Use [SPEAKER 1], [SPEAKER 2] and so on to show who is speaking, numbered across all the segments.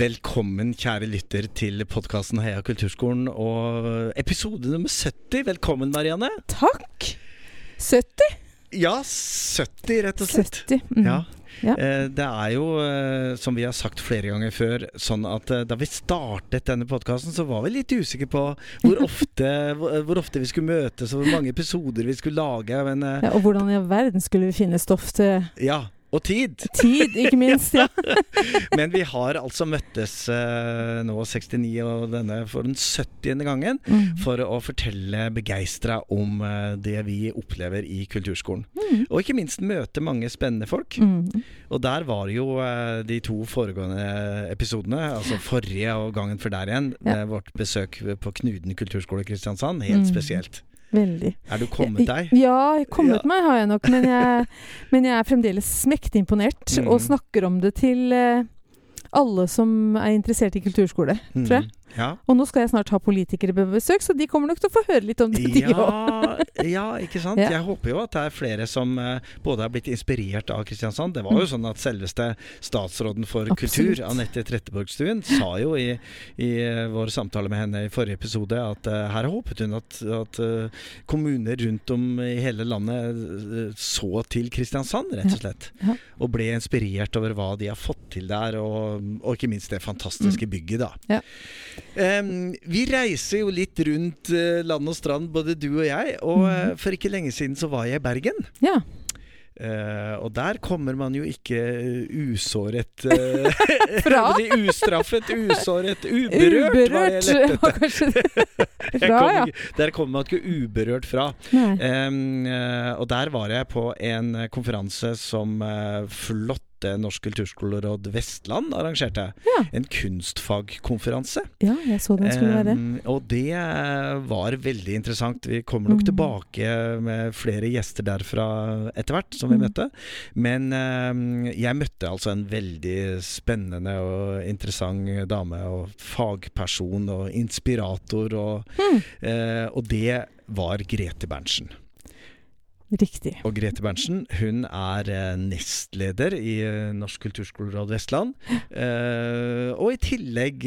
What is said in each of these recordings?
[SPEAKER 1] Velkommen, kjære lytter, til podkasten Heia kulturskolen og episode nummer 70. Velkommen, Marianne.
[SPEAKER 2] Takk! 70?
[SPEAKER 1] Ja, 70, rett og slett.
[SPEAKER 2] 70. Mm.
[SPEAKER 1] Ja.
[SPEAKER 2] Ja.
[SPEAKER 1] Eh, det er jo, eh, som vi har sagt flere ganger før, sånn at eh, da vi startet denne podkasten, så var vi litt usikre på hvor ofte, hvor, ofte vi skulle møtes, og hvor mange episoder vi skulle lage. Men
[SPEAKER 2] Ja, og hvordan i all verden skulle vi finne stoff til
[SPEAKER 1] ja, og tid.
[SPEAKER 2] tid, ikke minst? Ja.
[SPEAKER 1] Men vi har altså møttes uh, nå 69 og denne for den 70. gangen.
[SPEAKER 2] Mm.
[SPEAKER 1] For å fortelle begeistra om uh, det vi opplever i kulturskolen.
[SPEAKER 2] Mm.
[SPEAKER 1] Og ikke minst møte mange spennende folk.
[SPEAKER 2] Mm.
[SPEAKER 1] Og der var jo uh, de to foregående episodene, altså forrige og gangen før der igjen,
[SPEAKER 2] Ja.
[SPEAKER 1] vårt besøk på Knuden kulturskole i Kristiansand, helt
[SPEAKER 2] Mm.
[SPEAKER 1] spesielt.
[SPEAKER 2] Veldig.
[SPEAKER 1] Er du kommet deg?
[SPEAKER 2] Ja, kommet
[SPEAKER 1] Ja.
[SPEAKER 2] meg har jeg nok, men jeg, men jeg er fremdeles mektig imponert.
[SPEAKER 1] Mm.
[SPEAKER 2] Og snakker om det til eh, alle som er interessert i kulturskole, tror jeg.
[SPEAKER 1] Mm. Ja.
[SPEAKER 2] Og nå skal jeg snart ha politikere på besøk, så de kommer nok til å få høre litt om det, de òg.
[SPEAKER 1] Ja, ja, ikke sant.
[SPEAKER 2] Ja.
[SPEAKER 1] Jeg håper jo at det er flere som eh, både har blitt inspirert av Kristiansand. Det var jo sånn at selveste statsråden for
[SPEAKER 2] Absolutt.
[SPEAKER 1] kultur, Anette Trettebergstuen, sa jo i, i eh, vår samtale med henne i forrige episode at uh, her håpet hun at, at uh, kommuner rundt om i hele landet uh, så til Kristiansand, rett og slett.
[SPEAKER 2] Ja.
[SPEAKER 1] Og ble inspirert over hva de har fått til der, og, og ikke minst det fantastiske bygget, da.
[SPEAKER 2] Mm. Ja.
[SPEAKER 1] Em, vi reiser jo litt rundt uh, land og strand, både du og jeg. Og eh, for ikke lenge siden så var jeg i Bergen.
[SPEAKER 2] Ja.
[SPEAKER 1] Uh, og der kommer man jo ikke usåret uh,
[SPEAKER 2] Fra?
[SPEAKER 1] si Ustraffet, usåret, uberørt, var det jeg lette etter.
[SPEAKER 2] ja.
[SPEAKER 1] Der kommer man ikke uberørt fra. Um, eh, og der var jeg på en konferanse som eh, flotte Norsk kulturskoleråd Vestland arrangerte.
[SPEAKER 2] Ja.
[SPEAKER 1] En kunstfagkonferanse.
[SPEAKER 2] ja, jeg så den skulle være.
[SPEAKER 1] Um, og det eh, var veldig interessant. Vi kommer nok
[SPEAKER 2] Mm.
[SPEAKER 1] tilbake med flere gjester derfra etter hvert, som vi
[SPEAKER 2] Mm.
[SPEAKER 1] møtte. Men um, jeg møtte altså en veldig spennende og interessant dame, og fagperson og inspirator, og,
[SPEAKER 2] Mm.
[SPEAKER 1] uh, og det var Grete Berntsen.
[SPEAKER 2] Riktig.
[SPEAKER 1] Og Grete Berntsen hun er eh, nestleder i eh, Norsk kulturskoleråd Vestland. Eh, og i tillegg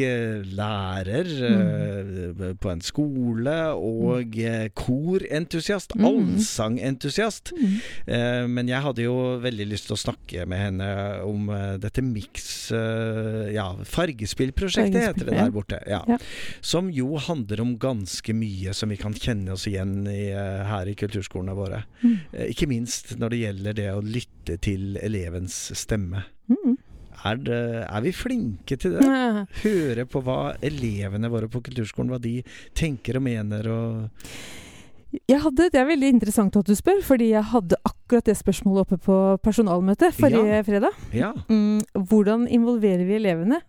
[SPEAKER 1] lærer mm. på en skole og eh, korentusiast.
[SPEAKER 2] Mm.
[SPEAKER 1] Allsangentusiast.
[SPEAKER 2] Mm.
[SPEAKER 1] Eh, men jeg hadde jo veldig lyst til å snakke med henne om dette Mix Ja, fargespillprosjektet heter det der borte. Ja.
[SPEAKER 2] Ja.
[SPEAKER 1] Som jo handler om ganske mye som vi kan kjenne oss igjen i, her i kulturskolene våre.
[SPEAKER 2] Mm.
[SPEAKER 1] Eh, Ikke minst når det gjelder det å lytte til elevens stemme.
[SPEAKER 2] Mm.
[SPEAKER 1] Er, det, er vi flinke til det? Høre på hva elevene våre på kulturskolen hva de tenker og mener og
[SPEAKER 2] hadde, det er veldig interessant at du spør, fordi jeg hadde akkurat det spørsmålet oppe på personalmøtet forrige
[SPEAKER 1] Ja.
[SPEAKER 2] fredag.
[SPEAKER 1] Ja.
[SPEAKER 2] Mm, hvordan involverer vi elevene?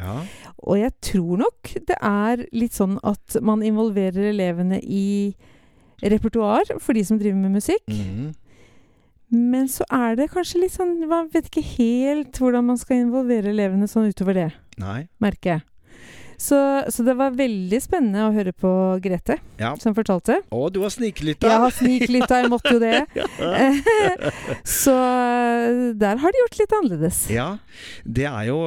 [SPEAKER 1] ja.
[SPEAKER 2] Og jeg tror nok det er litt sånn at man involverer elevene i repertoar for de som driver med musikk.
[SPEAKER 1] Mhm.
[SPEAKER 2] Men så er det kanskje litt sånn Man vet ikke helt hvordan man skal involvere elevene sånn utover det,
[SPEAKER 1] Nei.
[SPEAKER 2] merker jeg. Så, så det var veldig spennende å høre på Grete,
[SPEAKER 1] Ja.
[SPEAKER 2] som fortalte.
[SPEAKER 1] Å, du har sniklytta!
[SPEAKER 2] Jeg har sniklytta, jeg måtte jo det. så der har de gjort litt annerledes.
[SPEAKER 1] Ja, det er, jo,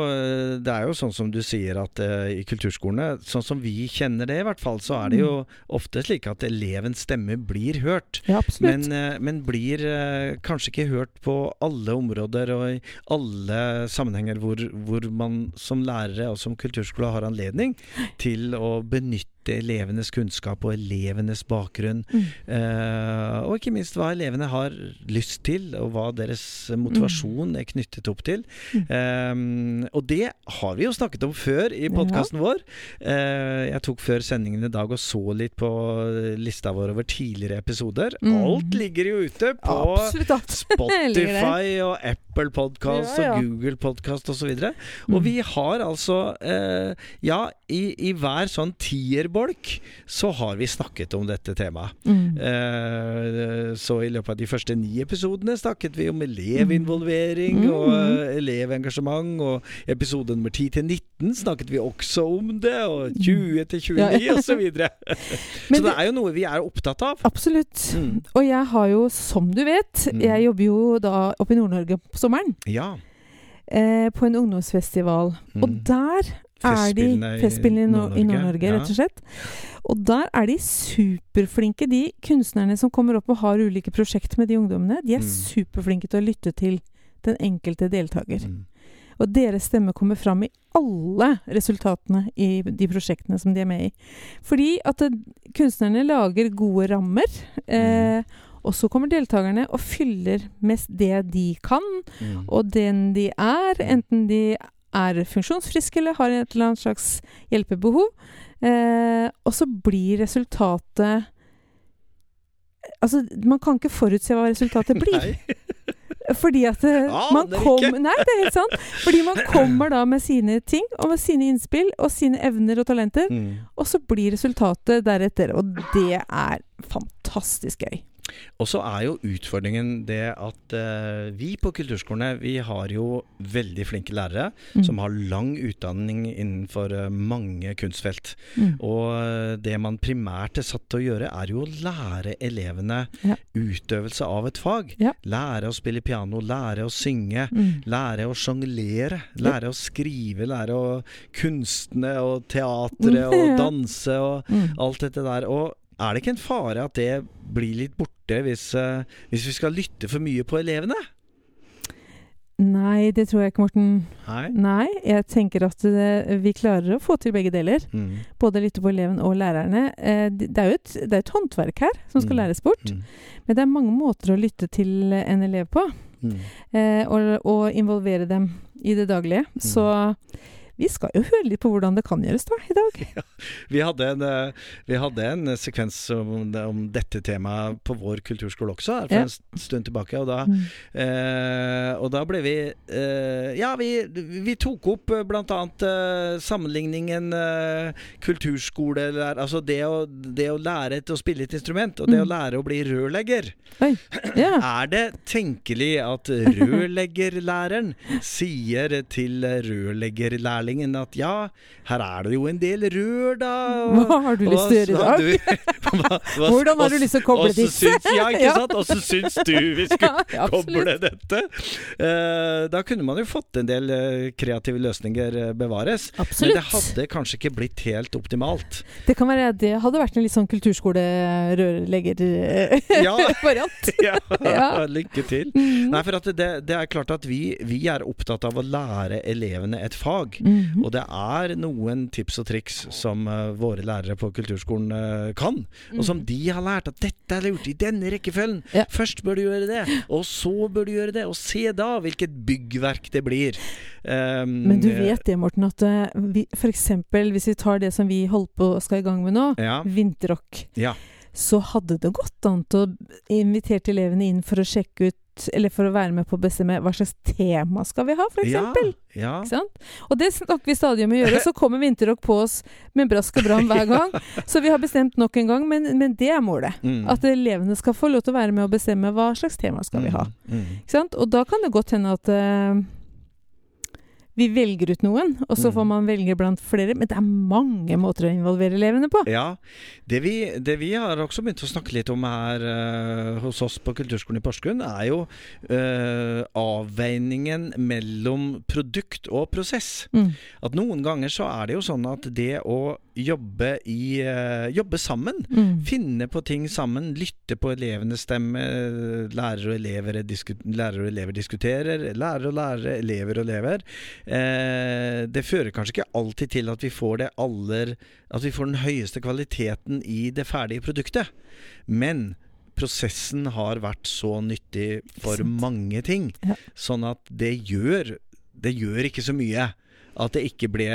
[SPEAKER 1] det er jo sånn som du sier at uh, i kulturskolene, sånn som vi kjenner det i hvert fall, så er det jo ofte slik at elevens stemme blir hørt.
[SPEAKER 2] Ja.
[SPEAKER 1] Men, uh, men blir uh, kanskje ikke hørt på alle områder og i alle sammenhenger hvor, hvor man som lærere og som kulturskole har anledning til å benytte elevenes kunnskap og elevenes bakgrunn.
[SPEAKER 2] Mm.
[SPEAKER 1] Eh, og ikke minst hva elevene har lyst til, og hva deres motivasjon er knyttet opp til.
[SPEAKER 2] Mm.
[SPEAKER 1] Eh, og det har vi jo snakket om før i podkasten vår. Eh, jeg tok før sendingen i dag og så litt på lista vår over tidligere episoder.
[SPEAKER 2] Mm.
[SPEAKER 1] Alt ligger jo ute på
[SPEAKER 2] Absolutt alt.
[SPEAKER 1] Spotify og Apple Podcast
[SPEAKER 2] Ja, ja.
[SPEAKER 1] og Google Podcast osv. Og, så
[SPEAKER 2] Mm.
[SPEAKER 1] og vi har altså eh, Ja, i, i hver sånn tierbolk så har vi snakket om dette temaet.
[SPEAKER 2] Mm.
[SPEAKER 1] Eh, så i løpet av de første ni episodene snakket vi om elevinvolvering
[SPEAKER 2] Mm.
[SPEAKER 1] og elevengasjement. Og episode nummer 10 til 19 snakket vi også om det, og 20 til 29
[SPEAKER 2] Mm. Ja,
[SPEAKER 1] osv. så videre. Så det er jo noe vi er opptatt av.
[SPEAKER 2] Absolutt.
[SPEAKER 1] Mm.
[SPEAKER 2] Og jeg har jo, som du vet,
[SPEAKER 1] Mm.
[SPEAKER 2] jeg jobber jo da oppe i Nord-Norge på sommeren.
[SPEAKER 1] Ja.
[SPEAKER 2] eh, på en ungdomsfestival. Og
[SPEAKER 1] Mm.
[SPEAKER 2] der er de
[SPEAKER 1] Festspillene i
[SPEAKER 2] Nord- i
[SPEAKER 1] Nord-Norge, ja.
[SPEAKER 2] rett og slett. Og der er de superflinke, de kunstnerne som kommer opp og har ulike prosjekt med de ungdommene. De er
[SPEAKER 1] Mm.
[SPEAKER 2] superflinke til å lytte til den enkelte deltaker.
[SPEAKER 1] Mm.
[SPEAKER 2] Og deres stemme kommer fram i alle resultatene i de prosjektene som de er med i. Fordi at eh, kunstnerne lager gode rammer. Eh, og så kommer deltakerne og fyller mest det de kan,
[SPEAKER 1] Mm.
[SPEAKER 2] og den de er. Enten de er funksjonsfriske eller har et eller annet slags hjelpebehov. Eh, og så blir resultatet Altså, man kan ikke forutse hva resultatet blir.
[SPEAKER 1] Nei.
[SPEAKER 2] Fordi at ja, man kom. Nei, det er helt sant. Fordi man kommer da med sine ting, og med sine innspill, og sine evner og talenter.
[SPEAKER 1] Mm.
[SPEAKER 2] Og så blir resultatet deretter. Og det er fantastisk gøy.
[SPEAKER 1] Og så er jo utfordringen det at eh, vi på kulturskolene vi har jo veldig flinke lærere
[SPEAKER 2] Mm.
[SPEAKER 1] som har lang utdanning innenfor eh, mange kunstfelt.
[SPEAKER 2] Mm.
[SPEAKER 1] Og eh, det man primært er satt til å gjøre, er jo å lære elevene
[SPEAKER 2] Ja.
[SPEAKER 1] utøvelse av et fag.
[SPEAKER 2] Ja.
[SPEAKER 1] Lære å spille piano, lære å synge.
[SPEAKER 2] Mm.
[SPEAKER 1] Lære å sjonglere, lære å skrive, lære å kunstne og teatre og danse og
[SPEAKER 2] Mm.
[SPEAKER 1] alt dette der. Og er det ikke en fare at det blir litt borte hvis, eh, hvis vi skal lytte for mye på elevene?
[SPEAKER 2] Nei, det tror jeg ikke, Morten.
[SPEAKER 1] Nei.
[SPEAKER 2] Nei, jeg tenker at det, vi klarer å få til begge deler.
[SPEAKER 1] Mm.
[SPEAKER 2] Både lytte på eleven og lærerne. Eh, det er jo et, det er et håndverk her som skal
[SPEAKER 1] Mm.
[SPEAKER 2] læres bort.
[SPEAKER 1] Mm.
[SPEAKER 2] Men det er mange måter å lytte til en elev på.
[SPEAKER 1] Mm.
[SPEAKER 2] Eh, og, og involvere dem i det daglige.
[SPEAKER 1] Mm.
[SPEAKER 2] Så vi skal jo høre litt på hvordan det kan gjøres da, i dag.
[SPEAKER 1] Vi hadde en, eh, vi hadde en eh, sekvens om, om dette temaet på vår kulturskole også, for
[SPEAKER 2] Ja.
[SPEAKER 1] en stund tilbake. Og da,
[SPEAKER 2] Mm.
[SPEAKER 1] eh, og da ble vi eh, Ja, vi, vi tok opp bl.a. blant annet eh, sammenligningen eh, kulturskole Altså det å, det å lære et, å spille et instrument, og det
[SPEAKER 2] Mm.
[SPEAKER 1] å lære å bli rørlegger.
[SPEAKER 2] Ja.
[SPEAKER 1] Er det tenkelig at rørleggerlæreren sier til rørleggerlærlingen at ja, her er det jo en del rør, da. og-
[SPEAKER 2] Hva har du lyst til å gjøre i dag?
[SPEAKER 1] Du, hva- hva-
[SPEAKER 2] Hvordan har du lyst til å koble disse?
[SPEAKER 1] Ja, ikke
[SPEAKER 2] Ja.
[SPEAKER 1] sant? Og så syns du vi skulle
[SPEAKER 2] Ja,
[SPEAKER 1] koble dette. Uh, da kunne man jo fått en del eh, kreative løsninger bevares. bevares. Men det hadde kanskje ikke blitt helt optimalt.
[SPEAKER 2] Det kan være det hadde vært en litt sånn kulturskole-rørlegger-variant.
[SPEAKER 1] Ja,
[SPEAKER 2] Ja.
[SPEAKER 1] lykke til.
[SPEAKER 2] Mm.
[SPEAKER 1] Nei, for det, det er klart at vi, vi er opptatt av å lære elevene et fag.
[SPEAKER 2] Mhm.
[SPEAKER 1] Og det er noen tips og triks som uh, våre lærere på kulturskolen uh, kan. Og som de har lært at dette er lurt i denne rekkefølgen.
[SPEAKER 2] Mm. Ja.
[SPEAKER 1] Først bør du gjøre det, og så bør du gjøre det. Og se da hvilket byggverk det blir. Um,
[SPEAKER 2] Men du vet det, Morten, at uh, f.eks. hvis vi tar det som vi holdt på skal i gang med nå,
[SPEAKER 1] Ja.
[SPEAKER 2] vinterrock,
[SPEAKER 1] ja.
[SPEAKER 2] så hadde det gått an å invitere elevene inn for å sjekke ut eller for å være med på å bestemme hva slags tema skal vi ha, eksempel.
[SPEAKER 1] Ja.
[SPEAKER 2] Sant? Og det snakker vi stadig om å gjøre. Så kommer vinterrock på oss med brask og bram hver gang. Så vi har bestemt nok en gang, men, men det er målet.
[SPEAKER 1] Mm.
[SPEAKER 2] At elevene skal få lov til å være med og bestemme hva slags tema skal vi ha.
[SPEAKER 1] Mm. Mm.
[SPEAKER 2] Og da kan det godt hende at eh, vi velger ut noen, og så
[SPEAKER 1] Mm.
[SPEAKER 2] får man velge blant flere. Men det er mange måter å involvere elevene på.
[SPEAKER 1] Ja. Det vi, det vi har også begynt å snakke litt om her uh, hos oss på Kulturskolen i Porsgrunn, er jo uh, avveiningen mellom produkt og prosess.
[SPEAKER 2] Mm.
[SPEAKER 1] At noen ganger så er det jo sånn at det å jobbe i uh, Jobbe sammen
[SPEAKER 2] Mm.
[SPEAKER 1] Finne på ting sammen, lytte på elevenes stemme. Lærere og elever, lærere og elever diskuterer. Lærere og lærere, elever og elever. Eh, det fører kanskje ikke alltid til at vi får det aller At vi får den høyeste kvaliteten i det ferdige produktet. Men prosessen har vært så nyttig for mange ting.
[SPEAKER 2] Ja.
[SPEAKER 1] Sånn at det gjør Det gjør ikke så mye at det ikke ble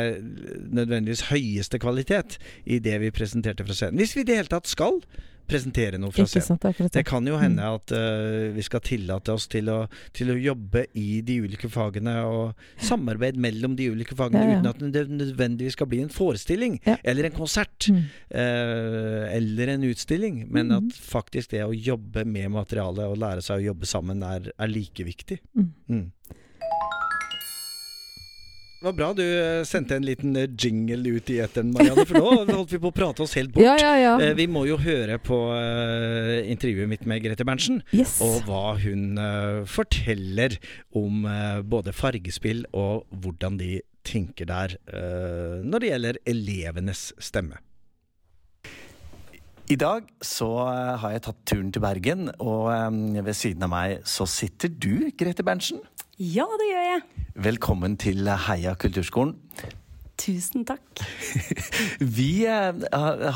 [SPEAKER 1] nødvendigvis høyeste kvalitet i det vi presenterte fra scenen. Hvis vi i det hele tatt skal presentere noe fra scenen. Det
[SPEAKER 2] det.
[SPEAKER 1] kan jo hende at uh, vi skal tillate oss til å, til å jobbe i de ulike fagene og samarbeid mellom de ulike fagene
[SPEAKER 2] Ja, ja.
[SPEAKER 1] uten at det nødvendigvis skal bli en forestilling
[SPEAKER 2] Ja.
[SPEAKER 1] eller en konsert
[SPEAKER 2] Mm.
[SPEAKER 1] Uh, eller en utstilling, men
[SPEAKER 2] mm.
[SPEAKER 1] at faktisk det å jobbe med materialet og lære seg å jobbe sammen er, er like viktig.
[SPEAKER 2] Mm.
[SPEAKER 3] Det var bra du eh, sendte en liten eh, jingle ut i eteren, Marianne. For nå holdt vi på å prate oss helt bort.
[SPEAKER 2] Ja, ja, ja.
[SPEAKER 3] Eh, Vi må jo høre på intervjuet mitt med Grete Berntsen.
[SPEAKER 2] Yes.
[SPEAKER 3] Og hva hun forteller om både fargespill og hvordan de tenker der når det gjelder elevenes stemme.
[SPEAKER 1] I dag så har jeg tatt turen til Bergen, og ved siden av meg så sitter du, Grete Berntsen.
[SPEAKER 4] Ja, det gjør jeg.
[SPEAKER 1] Velkommen til Heia kulturskolen.
[SPEAKER 4] Tusen takk.
[SPEAKER 1] Vi eh,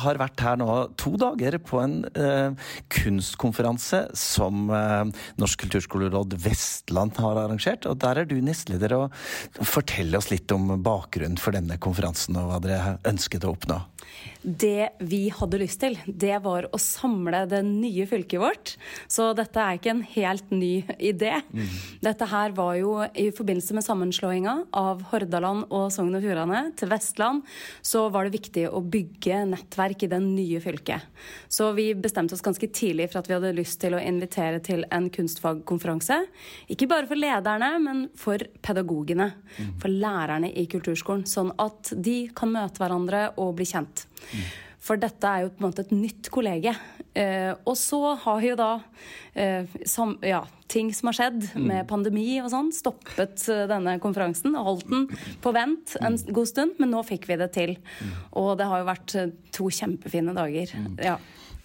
[SPEAKER 1] har vært her nå to dager på en eh, kunstkonferanse som eh, Norsk kulturskoleråd Vestland har arrangert. Og der er du nestleder. og Fortell oss litt om bakgrunnen for denne konferansen og hva dere ønsket å oppnå.
[SPEAKER 4] Det vi hadde lyst til, det var å samle det nye fylket vårt. Så dette er ikke en helt ny idé. Dette her var jo i forbindelse med sammenslåinga av Hordaland og Sogn og Fjordane til Vestland, så var det viktig å bygge nettverk i det nye fylket. Så vi bestemte oss ganske tidlig for at vi hadde lyst til å invitere til en kunstfagkonferanse. Ikke bare for lederne, men for pedagogene. For lærerne i kulturskolen. Sånn at de kan møte hverandre og bli kjent. For dette er jo på en måte et nytt kollege. Eh, og så har jo da eh, som, ja, ting som har skjedd med pandemi og sånn, stoppet eh, denne konferansen og holdt den på vent en god stund. Men nå fikk vi det til. Og det har jo vært eh, to kjempefine dager. Ja.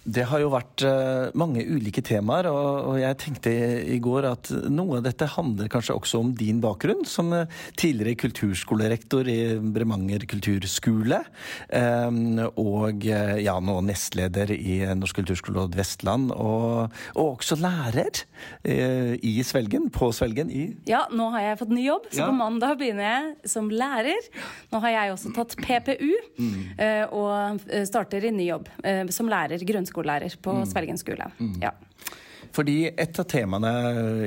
[SPEAKER 1] Det har jo vært eh, mange ulike temaer, og, jeg tenkte i går at noe av dette handler kanskje også om din bakgrunn som eh, tidligere kulturskolerektor i Bremanger kulturskole, eh, og ja, nå nestleder i Norsk kulturskoleråd Vestland, og, og også lærer i Svelgen, på Svelgen i
[SPEAKER 4] Ja, nå har jeg fått ny jobb, så
[SPEAKER 1] Ja.
[SPEAKER 4] på mandag begynner jeg som lærer. Nå har jeg også tatt PPU eh, og starter i ny jobb som lærer, grunnskolelærer på Svelgen skole. Ja.
[SPEAKER 1] Fordi et av temaene,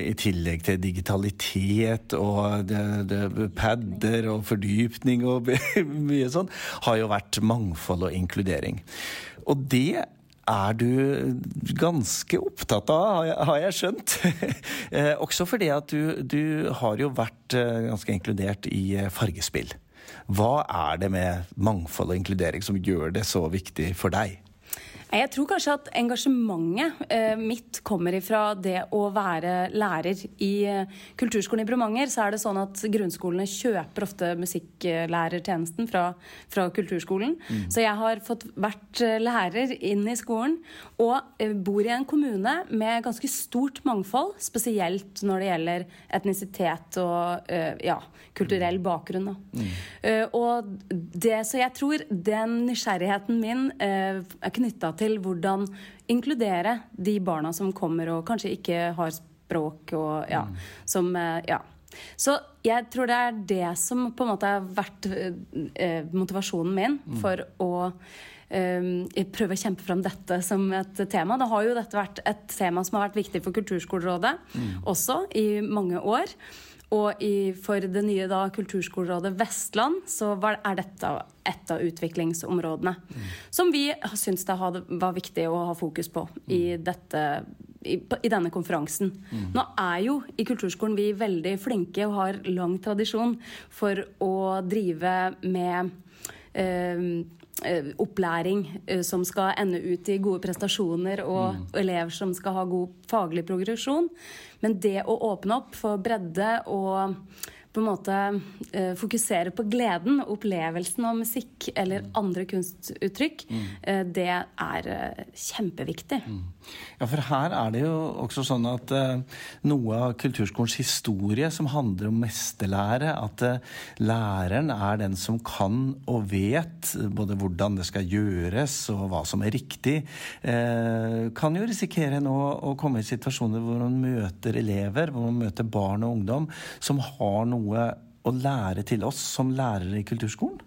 [SPEAKER 1] i tillegg til digitalitet og det, det, padder og fordypning og mye sånn, har jo vært mangfold og inkludering. Og det er du ganske opptatt av, har jeg, skjønt. Eh, Også fordi at du, du har jo vært eh, ganske inkludert i eh, fargespill. Hva er det med mangfold og inkludering som gjør det så viktig for deg?
[SPEAKER 4] Jeg tror kanskje at engasjementet eh, mitt kommer ifra det å være lærer. I eh, kulturskolen i Bremanger så er det sånn at grunnskolene kjøper ofte musikklærertjenesten fra, fra kulturskolen. Så jeg har fått vært eh, lærer inn i skolen og bor i en kommune med ganske stort mangfold, spesielt når det gjelder etnisitet og eh, ja, kulturell bakgrunn. Mm. Og det, så jeg tror den nysgjerrigheten min eh, er knytta til hvordan inkludere de barna som kommer og kanskje ikke har språk og ja, som eh, ja. Så jeg tror det er det som på en måte har vært eh, motivasjonen min for å prøve å kjempe fram dette som et tema. Da har jo dette vært et tema som har vært viktig for Kulturskolerådet også i mange år. Og i, for det nye da, Kulturskolerådet Vestland så var, er dette et av utviklingsområdene. Som vi syns det var viktig å ha fokus på i, dette, i, i denne konferansen. Nå er jo i kulturskolen vi veldig flinke og har lang tradisjon for å drive med eh, opplæring eh, som skal ende ut i gode prestasjoner, og elever som skal ha god faglig progresjon. Men det å åpne opp for bredde og på en måte eh, fokusere på gleden, opplevelsen av musikk eller andre kunstuttrykk, eh, det er eh, kjempeviktig.
[SPEAKER 1] Ja, for her er det jo også sånn at noe av kulturskolens historie som handler om mesterlære, at læreren er den som kan og vet både hvordan det skal gjøres og hva som er riktig, kan jo risikere nå å komme i situasjoner hvor man møter elever, hvor man møter barn og ungdom som har noe å lære til oss som lærere i kulturskolen.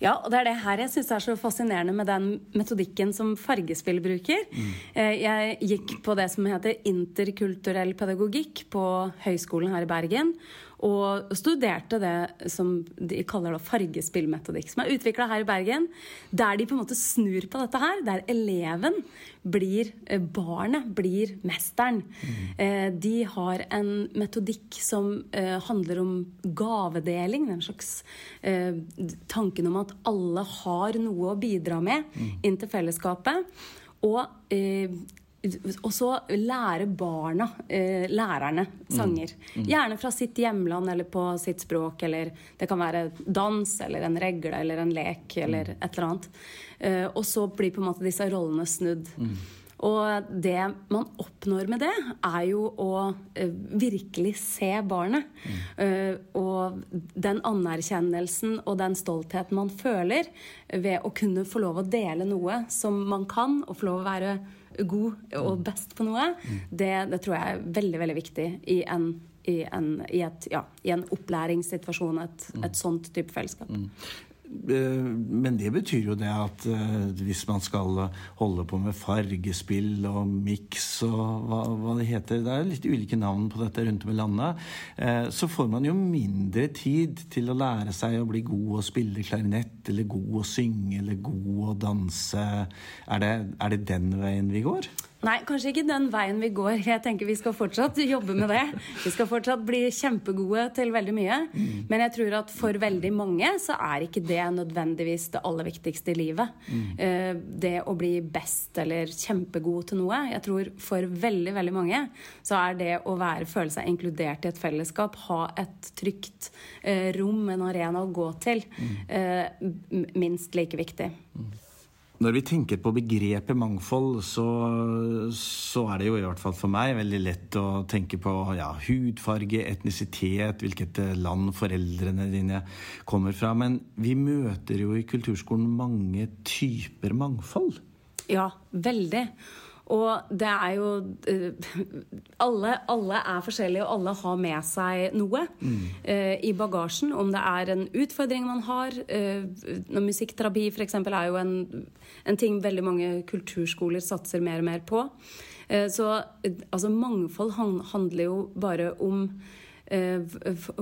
[SPEAKER 4] Ja, og det er det her jeg syns er så fascinerende med den metodikken som Fargespill bruker. Mm. Jeg gikk på det som heter interkulturell pedagogikk på Høgskolen her i Bergen. Og studerte det som de kaller da fargespillmetodikk, som er utvikla her i Bergen. Der de på en måte snur på dette her. Der eleven blir eh, barnet, blir mesteren. Mm. De har en metodikk som eh, handler om gavedeling. Den slags tanken om at alle har noe å bidra med mm. inn til fellesskapet. Og og så lære barna, eh, lærerne, sanger. Mm. Mm. Gjerne fra sitt hjemland eller på sitt språk. Eller det kan være dans eller en regle eller en lek eller mm. et eller annet. Eh, og så blir på en måte disse rollene snudd. Mm. Og det man oppnår med det, er jo å eh, virkelig se barnet. Mm. Uh, og den anerkjennelsen og den stoltheten man føler ved å kunne få lov å dele noe som man kan, og få lov å være god og mm. best på noe, mm. det, det, tror jeg er veldig, veldig viktig i en, i en, i et, ja, i en opplæringssituasjon, et, mm. et sånt type fellesskap. Mm.
[SPEAKER 1] Eh, men det betyr jo det at eh, hvis man skal holde på med fargespill og miks og hva, hva, det heter Det er litt ulike navn på dette rundt om i landet. Eh, så får man jo mindre tid til å lære seg å bli god å spille klarinett, eller god å synge, eller god å danse. Er det, er det den veien vi går?
[SPEAKER 4] Nei, kanskje ikke den veien vi går. Jeg tenker Vi skal fortsatt jobbe med det. Vi skal fortsatt bli kjempegode til veldig mye. Mm. Men jeg tror at for veldig mange så er ikke det nødvendigvis det aller viktigste i livet. Mm. Eh, det å bli best eller kjempegod til noe. Jeg tror for veldig, veldig mange så er det å være, føle seg inkludert i et fellesskap, ha et trygt eh, rom, en arena å gå til, mm. eh, minst like viktig.
[SPEAKER 1] Når vi tenker på begrepet mangfold, så, så, er det jo i hvert fall for meg veldig lett å tenke på ja, hudfarge, etnisitet, hvilket land foreldrene dine kommer fra. Men vi møter jo i kulturskolen mange typer mangfold.
[SPEAKER 4] Ja, veldig. Og det er jo uh, alle, alle, er forskjellige, og alle har med seg noe mm. uh, i bagasjen. Om det er en utfordring man har. Uh, musikkterapi f.eks. er jo en, en, ting veldig mange kulturskoler satser mer og mer på. så altså, mangfold handler jo bare om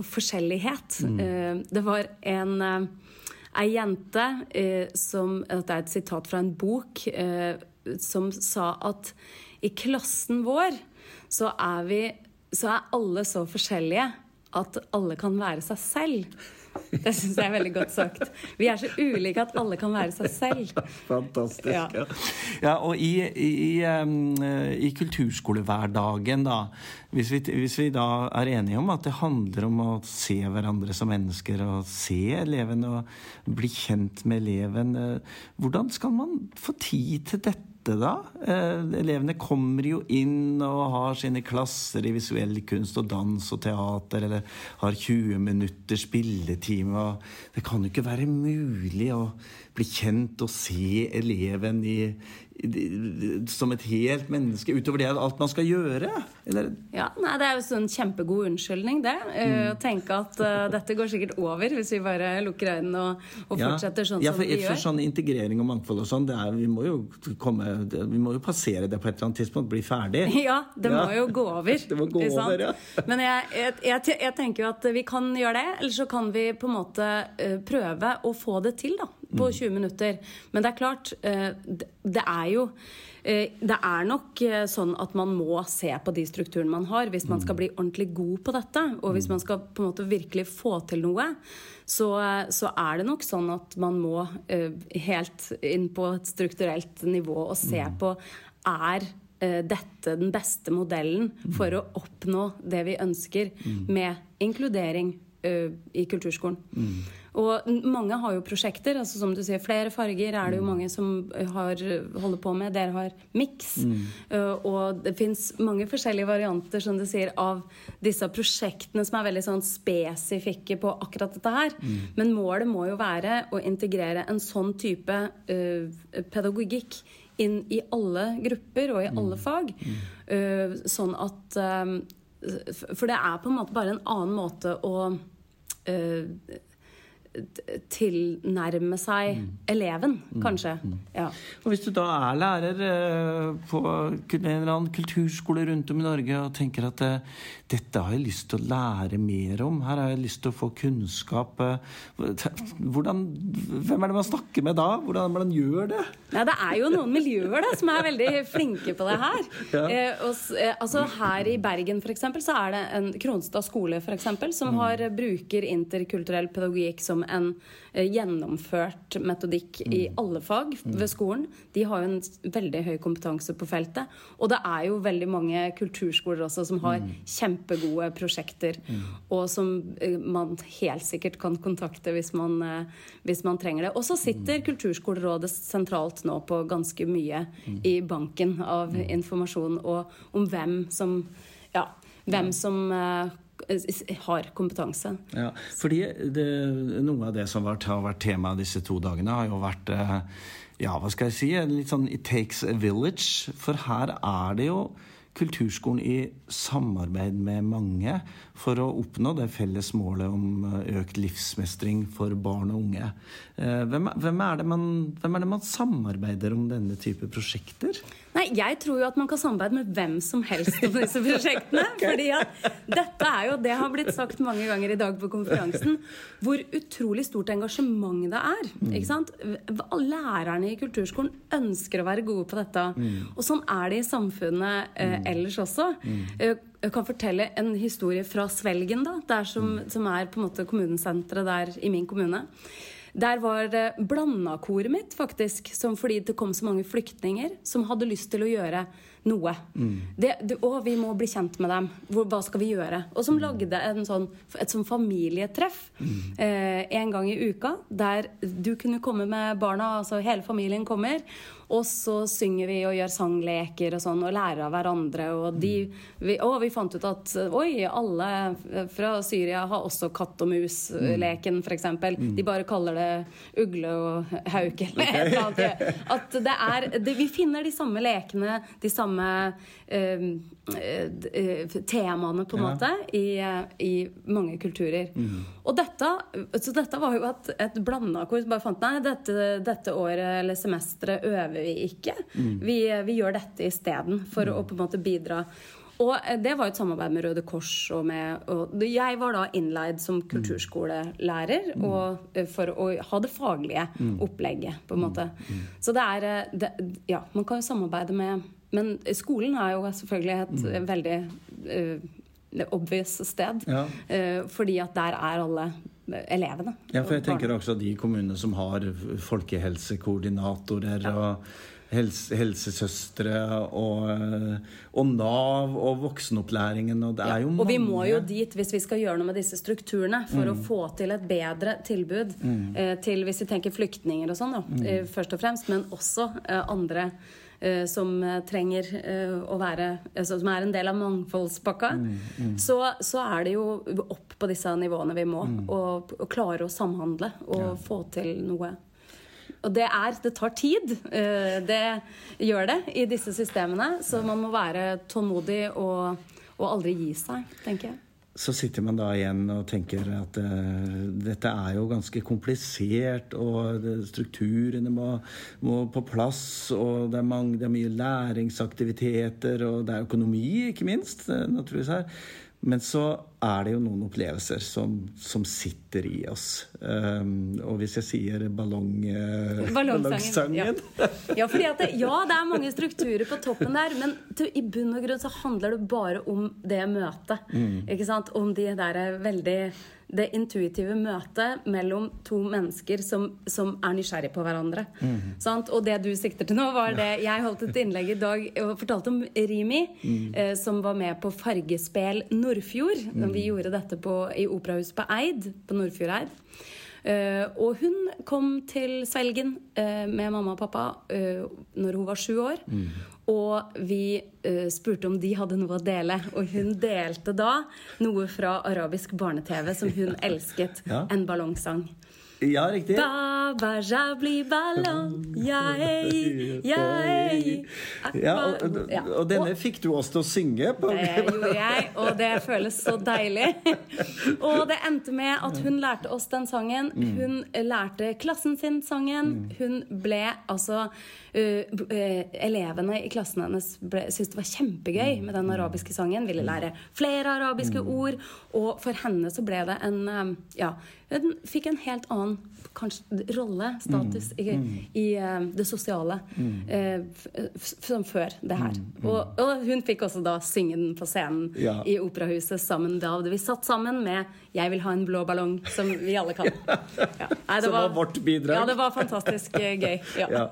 [SPEAKER 4] forskjellighet. Mm. det var en ei jente som Dette er et sitat fra en bok som sa at i klassen vår så er vi så er alle så forskjellige at alle kan være seg selv. Det syns jeg er veldig godt sagt. Vi er så ulike at alle kan være seg selv.
[SPEAKER 1] Fantastisk. Ja, ja og i, i, i, kulturskolehverdagen, da hvis vi, hvis vi, da er enige om at det handler om å se hverandre som mennesker, og se eleven og bli kjent med eleven, eh, hvordan skal man få tid til dette? Dette, da? Eh, elevene kommer jo inn og har sine klasser i visuell kunst og dans og teater, eller har 20 minutter spilletime. Det kan jo ikke være mulig å bli kjent og se eleven i, som et helt menneske, utover det alt man skal gjøre? Eller?
[SPEAKER 4] Ja, nei, Det er jo en kjempegod unnskyldning, det. Eh, mm. Å tenke at uh, dette går sikkert over hvis vi bare lukker øynene og, og ja. fortsetter sånn
[SPEAKER 1] ja, for,
[SPEAKER 4] som vi
[SPEAKER 1] gjør. For sånn integrering og mangfold og sånn, vi, må jo komme, vi må jo passere det på et eller annet tidspunkt, bli ferdig.
[SPEAKER 4] Ja, det ja. må jo gå over.
[SPEAKER 1] det må gå over, ja.
[SPEAKER 4] Men jeg, jeg, jeg, jeg, tenker jo at vi kan gjøre det, eller så kan vi på en måte uh, prøve å få det til, da på 20 mm. minutter. Men det er klart, eh, det er jo eh, det er nok eh, sånn at man må se på de strukturene man har, hvis man skal mm. bli ordentlig god på dette. Og hvis mm. man skal på en måte virkelig få til noe, så, så er det nok sånn at man må helt inn på et strukturelt nivå og se på er dette den beste modellen for å oppnå det vi ønsker med inkludering i kulturskolen. Og mange har jo prosjekter. altså Som du sier, flere farger er det jo mm. mange som har, holder på med. Dere har miks. Mm. Uh, og det fins mange forskjellige varianter som du sier, av disse prosjektene som er veldig sånn spesifikke på akkurat dette her. Mm. Men målet må jo være å integrere en sånn type uh, pedagogikk inn i alle grupper og i alle mm. fag. Uh, sånn at For det er på en måte bare en annen måte å tilnærme seg
[SPEAKER 1] Mm.
[SPEAKER 4] eleven, kanskje. Ja.
[SPEAKER 1] Og hvis du da er lærer eh, på en eller annen kulturskole rundt om i Norge og tenker at eh, dette har jeg lyst til å lære mer om, her har jeg lyst til å få kunnskap eh, hvordan, Hvem er det man snakker med da? Hvordan man gjør det?
[SPEAKER 4] Nei, det er jo noen miljøer da, som er veldig flinke på det her.
[SPEAKER 1] Ja.
[SPEAKER 4] Eh, og, eh, altså Her i Bergen for eksempel, så er det en Kronstad skole for eksempel, som har, bruker interkulturell pedagogikk som en gjennomført metodikk i alle fag ved skolen. De har jo en veldig høy kompetanse på feltet. Og det er jo veldig mange kulturskoler også som har kjempegode prosjekter, og som eh, man helt sikkert kan kontakte hvis man, eh, hvis man trenger det. Og så sitter Kulturskolerådet sentralt nå på ganske mye i banken av informasjon og om hvem som ja, hvem som eh, har kompetanse.
[SPEAKER 1] Ja, fordi det, Noe av det som har vært, tema disse to dagene, har jo vært eh, Ja, hva skal jeg si? Litt sånn It takes a village. For her er det jo kulturskolen i samarbeid med mange for å oppnå det felles målet om eh, økt livsmestring for barn og unge. Eh, Hvem, hvem, er det man, hvem er det man samarbeider om denne type prosjekter?
[SPEAKER 4] Nei, jeg tror jo at man kan samarbeide med hvem som helst om disse prosjektene. fordi at dette er jo, det har blitt sagt mange ganger i dag på konferansen, hvor utrolig stort engasjement det er. ikke sant? Lærerne i kulturskolen ønsker å være gode på dette. Og sånn er det i samfunnet eh, ellers også. Mm. Jeg kan fortelle en historie fra Svelgen, da, der som, som er på en måte kommunesenteret der i min kommune. Der var blandakoret mitt, faktisk, som fordi det kom så mange flyktninger som hadde lyst til å gjøre noe. Det, det, å, vi må bli kjent med dem. Hvor, hva skal vi gjøre? Og som lagde en sånn, et sånn familietreff eh, en gang i uka, der du kunne komme med barna, altså hele familien kommer, og så synger vi og gjør sangleker og sånn, og lærer av hverandre. Og de, vi, og vi fant ut at oi, alle fra Syria har også katt og mus-leken, f.eks. De bare kaller det ugle og hauk eller et eller annet. At det er, det, vi finner de samme lekene, de samme eh, eh, temaene, på en
[SPEAKER 1] Ja.
[SPEAKER 4] måte, i, i mange kulturer. Og dette, så dette var jo et, et blanda kor bare fant Nei, dette, dette året eller semesteret øver vi ikke. Vi, vi gjør dette isteden, for å på en måte bidra. Og eh, det var et samarbeid med Røde Kors. Og med, og jeg var da innleid som kulturskolelærer og, eh, for å ha det faglige opplegget, på en måte. Så det er eh, det, Ja, man kan jo samarbeide med Men skolen er jo selvfølgelig et veldig uh, obvious sted.
[SPEAKER 1] Ja.
[SPEAKER 4] Uh, fordi at der er alle elevene.
[SPEAKER 1] Ja, for jeg tenker også de kommunene som har folkehelsekoordinatorer og helse, helsesøstre og, eh, og Nav og voksenopplæringen og det er jo mange
[SPEAKER 4] Og vi må jo dit hvis vi skal gjøre noe med disse strukturene for
[SPEAKER 1] Mm.
[SPEAKER 4] å få til et bedre tilbud mm. til hvis vi tenker flyktninger og sånn,
[SPEAKER 1] Mm.
[SPEAKER 4] eh, først og fremst, men også eh, andre. Eh, som eh, trenger eh, å være altså, Som er en del av mangfoldspakka.
[SPEAKER 1] Mm,
[SPEAKER 4] Så, så er det jo opp på disse nivåene vi må.
[SPEAKER 1] Mm.
[SPEAKER 4] Og, og klare å samhandle og få til noe. Og det er Det tar tid. Det gjør det i disse systemene. Så man må være tålmodig og, og aldri gi seg, tenker jeg.
[SPEAKER 1] Så sitter man da igjen og tenker at uh, dette er jo ganske komplisert, og det, strukturene må, må på plass, og det er, mange, det er mye læringsaktiviteter, og det er økonomi, ikke minst, eh, naturligvis her. Men så er det jo noen opplevelser som, som sitter i oss. Um, og hvis jeg sier ballong, uh,
[SPEAKER 4] Ballongsangen. Ja. ja, det, ja, det er mange strukturer på toppen der, men til, i bunn og grunn så handler det bare om det møtet. Ikke sant? Om de der veldig det intuitive møtet mellom to mennesker som, som er nysgjerrig på hverandre. Sant? Og det du sikter til nå, var det Jeg holdt et innlegg i dag og fortalte om Rimi, eh, som var med på Fargespel Nordfjord. når vi gjorde dette på, i Operahuset på Eid, på Nordfjordeid. Eh, og hun kom til Svelgen eh, med mamma og pappa uh, når hun var sju år. Og vi spurte om de hadde noe å dele. Og hun delte da noe fra arabisk barne-TV som hun elsket.
[SPEAKER 1] Ja.
[SPEAKER 4] En ballongsang.
[SPEAKER 5] Ja, riktig.
[SPEAKER 4] Baba jabli ballon, jeg, jeg
[SPEAKER 5] Ja, og, og denne fikk du oss til å synge på.
[SPEAKER 4] Det gjorde jeg, og det føles så deilig. Og det endte med at hun lærte oss den sangen. Hun lærte klassen sin sangen. Hun ble altså uh, uh, Elevene i klassen hennes ble, syntes det var kjempegøy med den arabiske sangen. Ville lære flere arabiske ord. Og for henne så ble det en um, Ja, hun fikk en helt annen kanskje, rolle, status, i, i uh, det sosiale som før det her. Og, og, hun fikk også da synge den på scenen
[SPEAKER 5] Ja.
[SPEAKER 4] i Operahuset sammen. Da vi satt sammen med 'Jeg vil ha en blå ballong', som vi alle kan. Ja. Nei,
[SPEAKER 5] Som var vårt bidrag.
[SPEAKER 4] Ja, det var fantastisk eh, gøy. Ja.
[SPEAKER 5] Ja.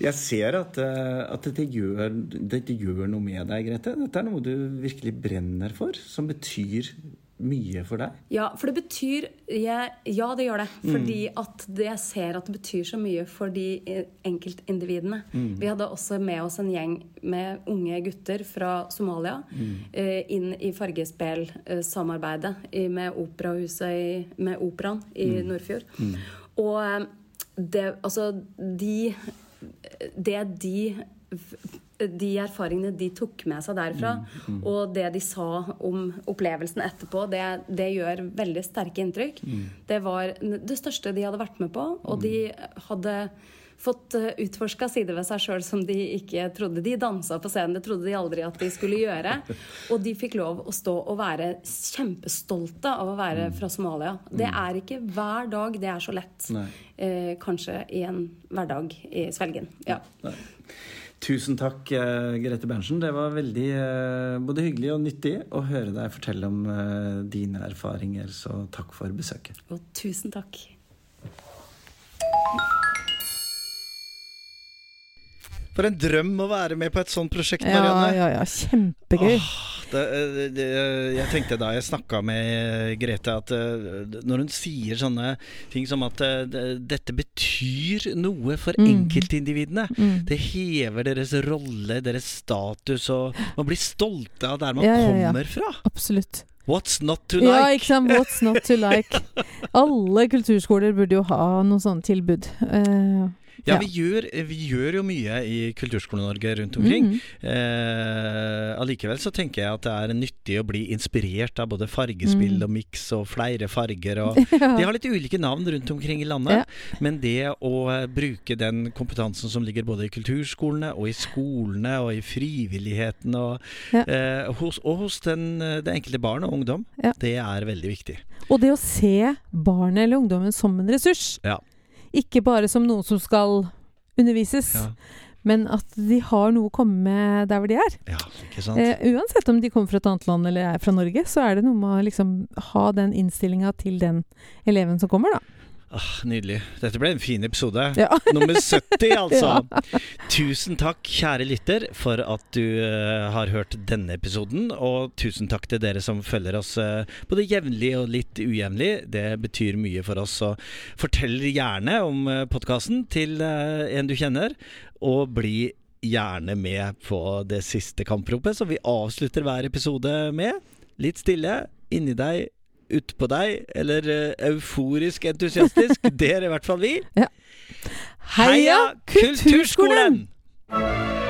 [SPEAKER 5] Jeg ser at, at dette, gjør, dette gjør noe med deg, Grete. Dette er noe du virkelig brenner for, som betyr mye for deg.
[SPEAKER 4] Ja, for det betyr jeg, Ja, det gjør det. Fordi at det, jeg ser at det betyr så mye for de enkeltindividene. enkeltindividene. Vi hadde også med oss en gjeng med unge gutter fra Somalia eh, inn i fargespelsamarbeidet eh, med operahuset i, med Operaen i Nordfjord. Og eh, det Altså, de Det de de erfaringene de tok med seg derfra, og det de sa om opplevelsen etterpå, det, det gjør veldig sterke inntrykk. Det var det største de hadde vært med på, og de hadde fått utforska sider ved seg sjøl som de ikke trodde. De dansa på scenen, det trodde de aldri at de skulle gjøre. Og de fikk lov å stå og være kjempestolte av å være fra Somalia. Det er ikke hver dag det er så lett. Eh, kanskje i en hverdag i Svelgen. Ja.
[SPEAKER 5] Nei. Tusen takk, eh, Grete Berntsen. Det var veldig eh, både hyggelig og nyttig å høre deg fortelle om eh, dine erfaringer, så takk for besøket.
[SPEAKER 4] Og tusen takk.
[SPEAKER 1] For en drøm å være med på et sånt prosjekt, Marianne.
[SPEAKER 2] ja, ja. Kjempegøy.
[SPEAKER 1] Det, det, jeg tenkte da jeg snakka med Grete, at eh, når hun sier sånne ting som at eh, dette betyr noe for
[SPEAKER 2] Mm.
[SPEAKER 1] enkeltindividene.
[SPEAKER 2] Mm.
[SPEAKER 1] Det hever deres rolle, deres status, og man blir stolte av der man
[SPEAKER 2] Ja, ja, ja.
[SPEAKER 1] kommer fra.
[SPEAKER 2] Absolutt.
[SPEAKER 1] What's not to like?
[SPEAKER 2] Ja, ikke sant. What's not to like. Alle kulturskoler burde jo ha noen sånne tilbud. Eh,
[SPEAKER 1] Ja,
[SPEAKER 2] Ja.
[SPEAKER 1] vi gjør, vi gjør jo mye i Kulturskole-Norge rundt omkring.
[SPEAKER 2] mhm.
[SPEAKER 1] Eh, allikevel så tenker jeg at det er nyttig å bli inspirert av både fargespill
[SPEAKER 2] Mm.
[SPEAKER 1] og miks og flere farger. Og
[SPEAKER 2] ja.
[SPEAKER 1] de har litt ulike navn rundt omkring i landet, men det å eh, bruke den kompetansen som ligger både i kulturskolene og i skolene og i frivilligheten og,
[SPEAKER 2] Ja.
[SPEAKER 1] eh, hos, og hos den, det enkelte barn og ungdom,
[SPEAKER 2] Ja.
[SPEAKER 1] det er veldig viktig.
[SPEAKER 2] Og det å se barnet eller ungdommen som en ressurs.
[SPEAKER 1] Ja.
[SPEAKER 2] Ikke bare som noen som skal undervises,
[SPEAKER 1] Ja,
[SPEAKER 2] men at de har noe å komme med der hvor de er.
[SPEAKER 1] ja ikke sant?
[SPEAKER 2] Eh, uansett om de kommer fra et annet land eller er fra Norge, så er det noe med å liksom ha den innstillinga til den eleven som kommer, da.
[SPEAKER 1] Ah, nydelig. Dette ble en fin episode.
[SPEAKER 2] Ja.
[SPEAKER 1] Nummer 70, altså. Tusen takk, kjære lytter, for at du uh, har hørt denne episoden. Og tusen takk til dere som følger oss uh, både jevnlig og litt ujevnlig. Det betyr mye for oss. Så fortell gjerne om uh, podkasten til uh, en du kjenner, og bli gjerne med på det siste kampropet som vi avslutter hver episode med. Litt stille inni deg, utpå deg, eller eh, euforisk entusiastisk. Det er i hvert fall vi.
[SPEAKER 2] Heia Kulturskolen!
[SPEAKER 6] Heia Kulturskolen!